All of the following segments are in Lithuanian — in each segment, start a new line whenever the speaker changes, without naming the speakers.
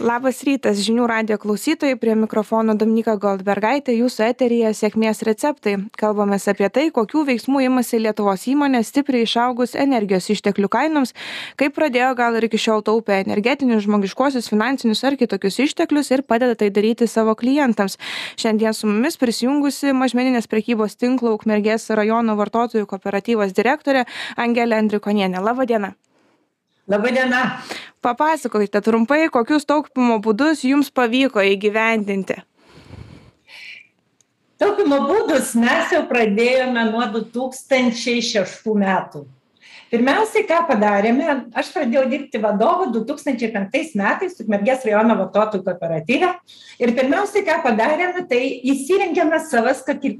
Labas rytas, žinių radio klausytojai, prie mikrofono Dominika Goldbergaitė, jūsų eteryje sėkmės receptai. Kalbame apie tai, kokių veiksmų imasi Lietuvos įmonės stipriai išaugus energijos išteklių kainoms, kaip pradėjo gal ir iki šiol taupę energetinius, žmogiškuosius, finansinius ar kitokius išteklius ir padeda tai daryti savo klientams. Šiandien su mumis prisijungusi mažmeninės prekybos tinklo Ukmergės rajono vartotojų kooperatyvos direktorė Angelė Andrikonienė. Labadiena.
Labadiena.
Papasakokite trumpai kokius taupymo būdus jums pavyko įgyvendinti?
Taupymo būdus mes jau pradėjome nuo du tūkstančiai šeštų metų pirmiausiai ką padarėme aš pradėjau dirbti vadovu du tūkstančiai penktais metais ukmergės rajono vartotojų kooperatyve ir pirmiausiai ką padarėme tai įsirengėme savas kati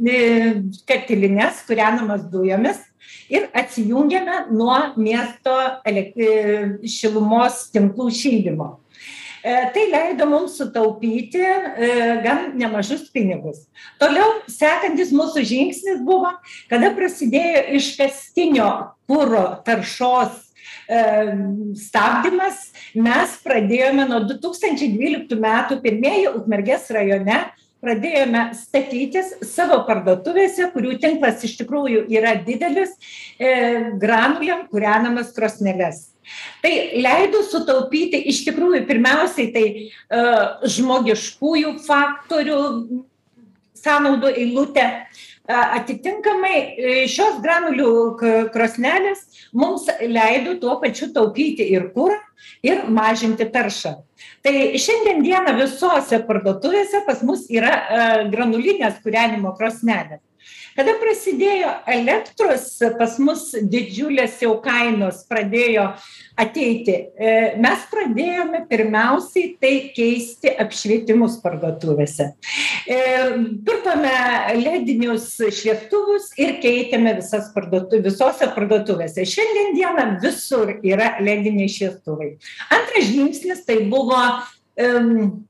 katilines kūrenamas dujomis ir atsijungiame nuo miesto elek šilumos tinklų šildymo. E, tai leido mums sutaupyti e, gan nemažus pinigus. Toliau sekantis mūsų žingsnis buvo, kada prasidėjo iškastinio kūro taršos e, stabdymas, mes pradėjome nuo 2012 metų pirmieji Ukmergės rajone pradėjome statytis savo parduotuvėse kurių tinklas iš tikrųjų yra didelis e, granulėm kūrenamas krosneles tai leido sutaupyti iš tikrųjų pirmiausiai tai e, žmogiškųjų faktorių sąnaudų eilutę. E, atitinkamai šios granulių krosnelės mums leido tuo pačiu taupyti ir kurą ir mažinti taršą. Tai šiandien dieną visose parduotuvėse pas mus yra e, granulinės kūrenimo krosnelės kada prasidėjo elektros pas mus didžiulės jau kainos pradėjo ateiti. E, mes pradėjome pirmiausiai tai keisti apšvietimus parduotuvėse. E, pirkome ledinius šviestuvus ir keitėme visas parduotu visose parduotuvėse. Šiandien dieną visur yra lediniai šviestuvai. Antras žingsnis tai buvo em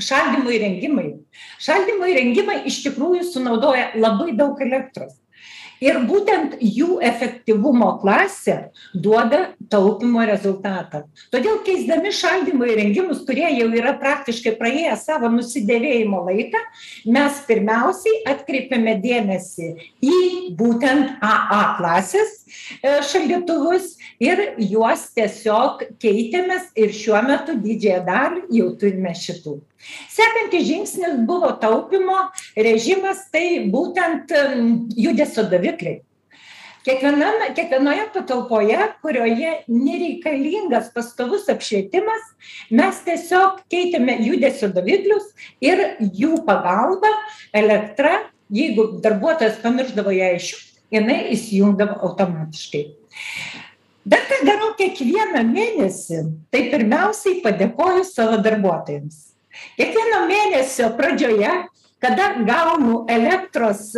šaldymo įrengimai. Šaldymo įrengimai iš tikrųjų sunaudoja labai daug elektros. Ir būtent jų efektyvumo klasė duoda taupymo rezultatą. Todėl keisdami šaldymo įrengimus kurie jau yra praktiškai praėję savo nusidėvėjimo laiką mes pirmiausiai atkreipiame dėmesį į būtent aa klasės šaldytuvus ir juos tiesiog keitėmės ir šiuo metu didžiąją dalį jau turime šitų. Sekantis žingsnis buvo taupymo režimas tai būtent judesio davikliai. Kiekvienam kiekvienoje patalpoje kurioje nereikalingas pastovus apšvietimas mes tiesiog keitėme judesio daviklius ir jų pagalba elektra jeigu darbuotojas pamiršdavo ją išjungt jinai įsijungdavo automatiškai. Bet ką darau kiekvieną mėnesį tai pirmiausiai padėkoju savo darbuotojams. Kiekvieno mėnesio pradžioje kada gaunu elektros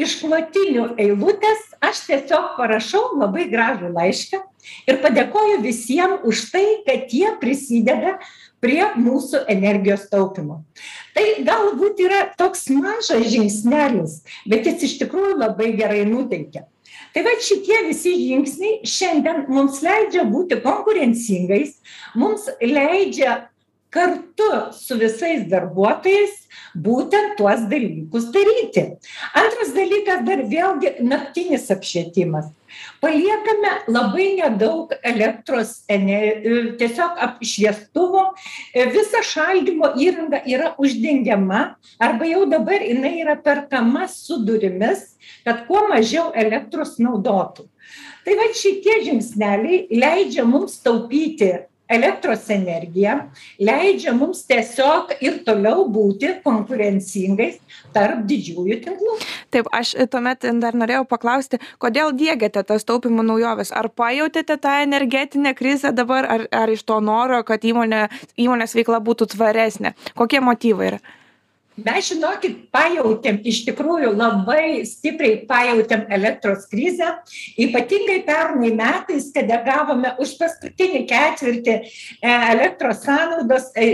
išklotinių eilutes aš tiesiog parašau labai gražų laišką ir padėkoju visiem už tai kad jie prisideda prie mūsų energijos taupymo. Tai galbūt yra toks mažas žingsnelis bet jis iš tikrųjų labai gerai nuteikia. Tai vat šitie visi žingsniai šiandien mums leidžia būti konkurencingais mums leidžia kartu su visais darbuotojais būtent tuos dalykus daryti. Antras dalykas dar vėlgi naktinis apšvietimas. Paliekame labai nedaug elektros ene tiesiog apšviestuvų visa šaldymo įranga yra uždengiama arba jau dabar jinai yra perkama su durimis kad kuo mažiau elektros naudotų. Tai vat šitie žingsneliai leidžia mums taupyti elektros energiją leidžia mums tiesiog ir toliau būti konkurencingais tarp didžiųjų tinklų.
Taip aš tuomet dar norėjau paklausti kodėl diegiate tas taupymo naujoves? Ar pajautėte tą energetinę krizę dabar ar ar iš to noro kad įmonė įmonės veikla būtų tvaresnė? Kokie motyvai yra
mes žinokit pajautėm iš tikrųjų labai stipriai pajautėm elektros krizę. Ypatingai pernai metais kada gavome už paskutinį ketvirtį e, elektros sąnaudos e,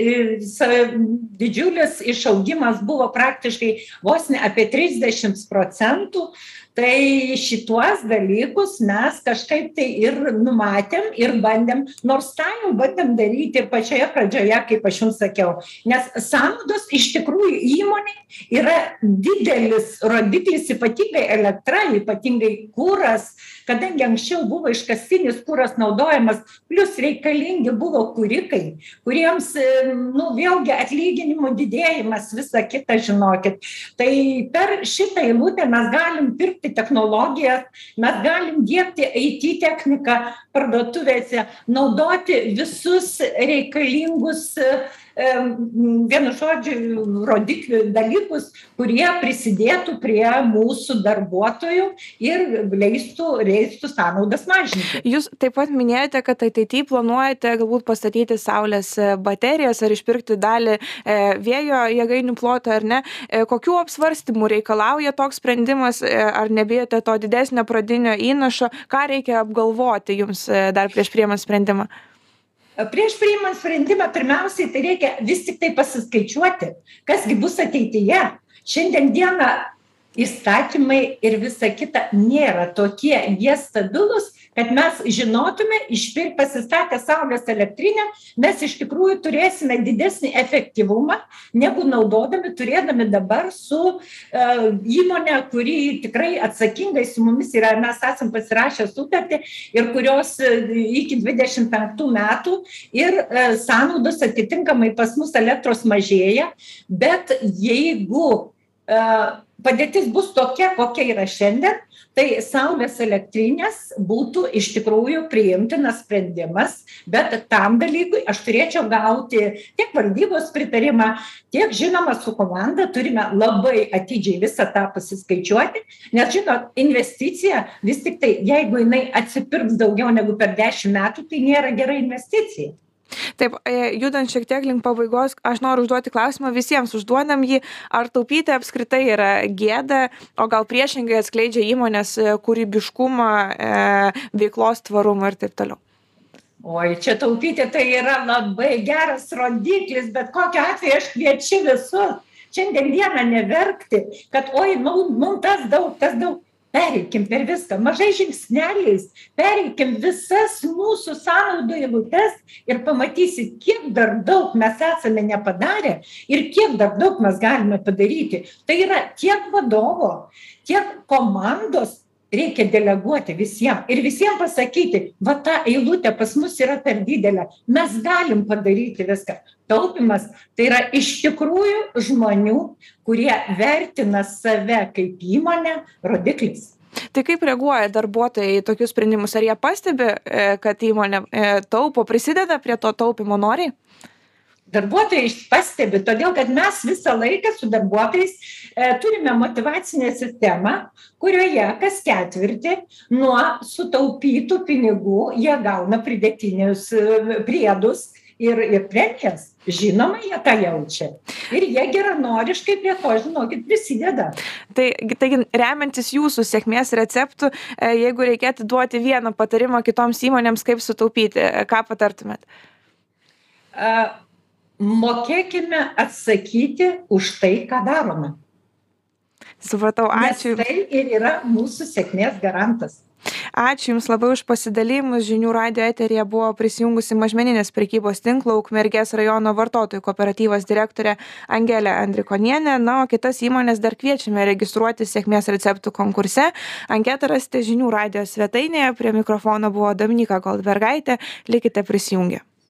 didžiulis išaugimas buvo praktiškai vos ne apie trisdešims procentų tai šituos dalykus mes kažkaip tai ir numatėm ir bandėm nors tą jau bandėm daryti pačioje pradžioje kaip aš jums sakiau. Nes sąnaudos iš tikrųjų įmonei yra didelis rodiklis ypatingai elektra ypatingai kuras. Kadangi anksčiau buvo iškastinis kuras naudojamas plius reikalingi buvo kūrikai kuriems nu vėlgi atlyginimų didėjimas visa kita žinokit. Tai per šitą eilutę mes galim pirkti technologijas. Mes galim diegti it techniką parduotuvėse naudoti visus reikalingus vienu žodžiu rodiklių dalykus kurie prisidėtų prie mūsų darbuotojų ir leistų leistų sąnaudas mažinti.
Jūs taip pat minėjote kad ateity planuojate galbūt pastatyti saulės baterijas ar išpirkti dalį e, vėjo jėgainių ploto ar ne? E, kokių apsvarstymų reikalauja toks sprendimas e, ar nebijote to didesnio pradinio įnašo? Ką reikia apgalvoti jums dar prieš priimant sprendimą
prieš priimant sprendimą pirmiausiai tai reikia vis tiktai pasiskaičiuoti kas gi bus ateityje. Šiandien dieną įstatymai ir visa kita nėra tokie jie stabilūs kad mes žinotume išpir pasistatę saulės elektrinę mes iš tikrųjų turėsime didesnį efektyvumą negu naudodami turėdami dabar su e, įmone kuri tikrai atsakingai su mumis yra mes esam pasirašę sutartį ir kurios e, iki dvidešim penktų metų ir e, sąnaudos atitinkamai pas mus elektros mažėja bet jeigu padėtis bus tokia kokia yra šiandien tai saulės elektrinės būtų iš tikrųjų priimtinas sprendimas bet tam dalykui aš turėčiau gauti tiek valdybos pritarimą tiek žinoma su komanda turime labai atidžiai visą tą pasiskaičiuoti nes žinot investicija vis tiktai jeigu jinai atsipirks daugiau negu per dešim metų tai nėra gera investicija
Taip, e, judant šiek tiek link pabaigos, aš noriu užduoti klausimą visiems, užduodam jį, ar taupyti apskritai yra gėda, o gal priešingai atskleidžia įmonės e, kūrybiškumą, e, veiklos tvarumą ir taip toliau.
Oi, čia taupyti tai yra labai geras rodiklis, bet kokiu atveju aš kviečiu visus šiandien dieną neverkti, kad oi, mums nu, tas daug, tas daug pereikim per viską mažais žingsneliais pereikim visas mūsų sąnaudų eilutes ir pamatysit kiek dar daug mes esame nepadarę ir kiek dar daug mes galime padaryti. Tai yra tiek vadovo tiek komandos reikia deleguoti visiem ir visiem pasakyti va ta eilutė pas mus yra per didelė mes galim padaryti viską taupymas tai yra iš tikrųjų žmonių kurie vertina save kaip įmonę rodiklis
Tai kaip reaguoja darbuotojai į tokius sprendimus? Ar jie pastebi, e, kad įmonė e, taupo, prisideda prie to taupimo noriai?
Darbuotojai pastebi todėl kad mes visą laiką su darbuotojais e, turime motyvacinę sistemą kurioje kas ketvirtį nuo sutaupytų pinigų jie gauna pridėtinius e, priedus ir ir premijas. Žinoma jie tą jaučia. Ir jie geranoriškai prie to žinokit prisideda.
Tai taigi remiantis jūsų sėkmės receptu e, jeigu reikėtų duoti vieną patarimą kitoms įmonėms kaip sutaupyti ką patartumėt
mokėkime atsakyti už tai ką darome
supratau ačiū
nes tai ir yra mūsų sėkmės garantas
Ačiū Jums labai už pasidalėjimus. Žinių radio eterija buvo prisijungusi mažmeninės prekybos tinklo Ukmergės rajono vartotojų kooperatyvos direktorė Angelė Andrikonienė. Na, o kitas įmonės dar kviečiame registruoti sėkmės receptų konkurse. Anketą rasite žinių radio svetainėje. Prie mikrofono buvo Dominika Goldbergaitė. Likite prisijungę.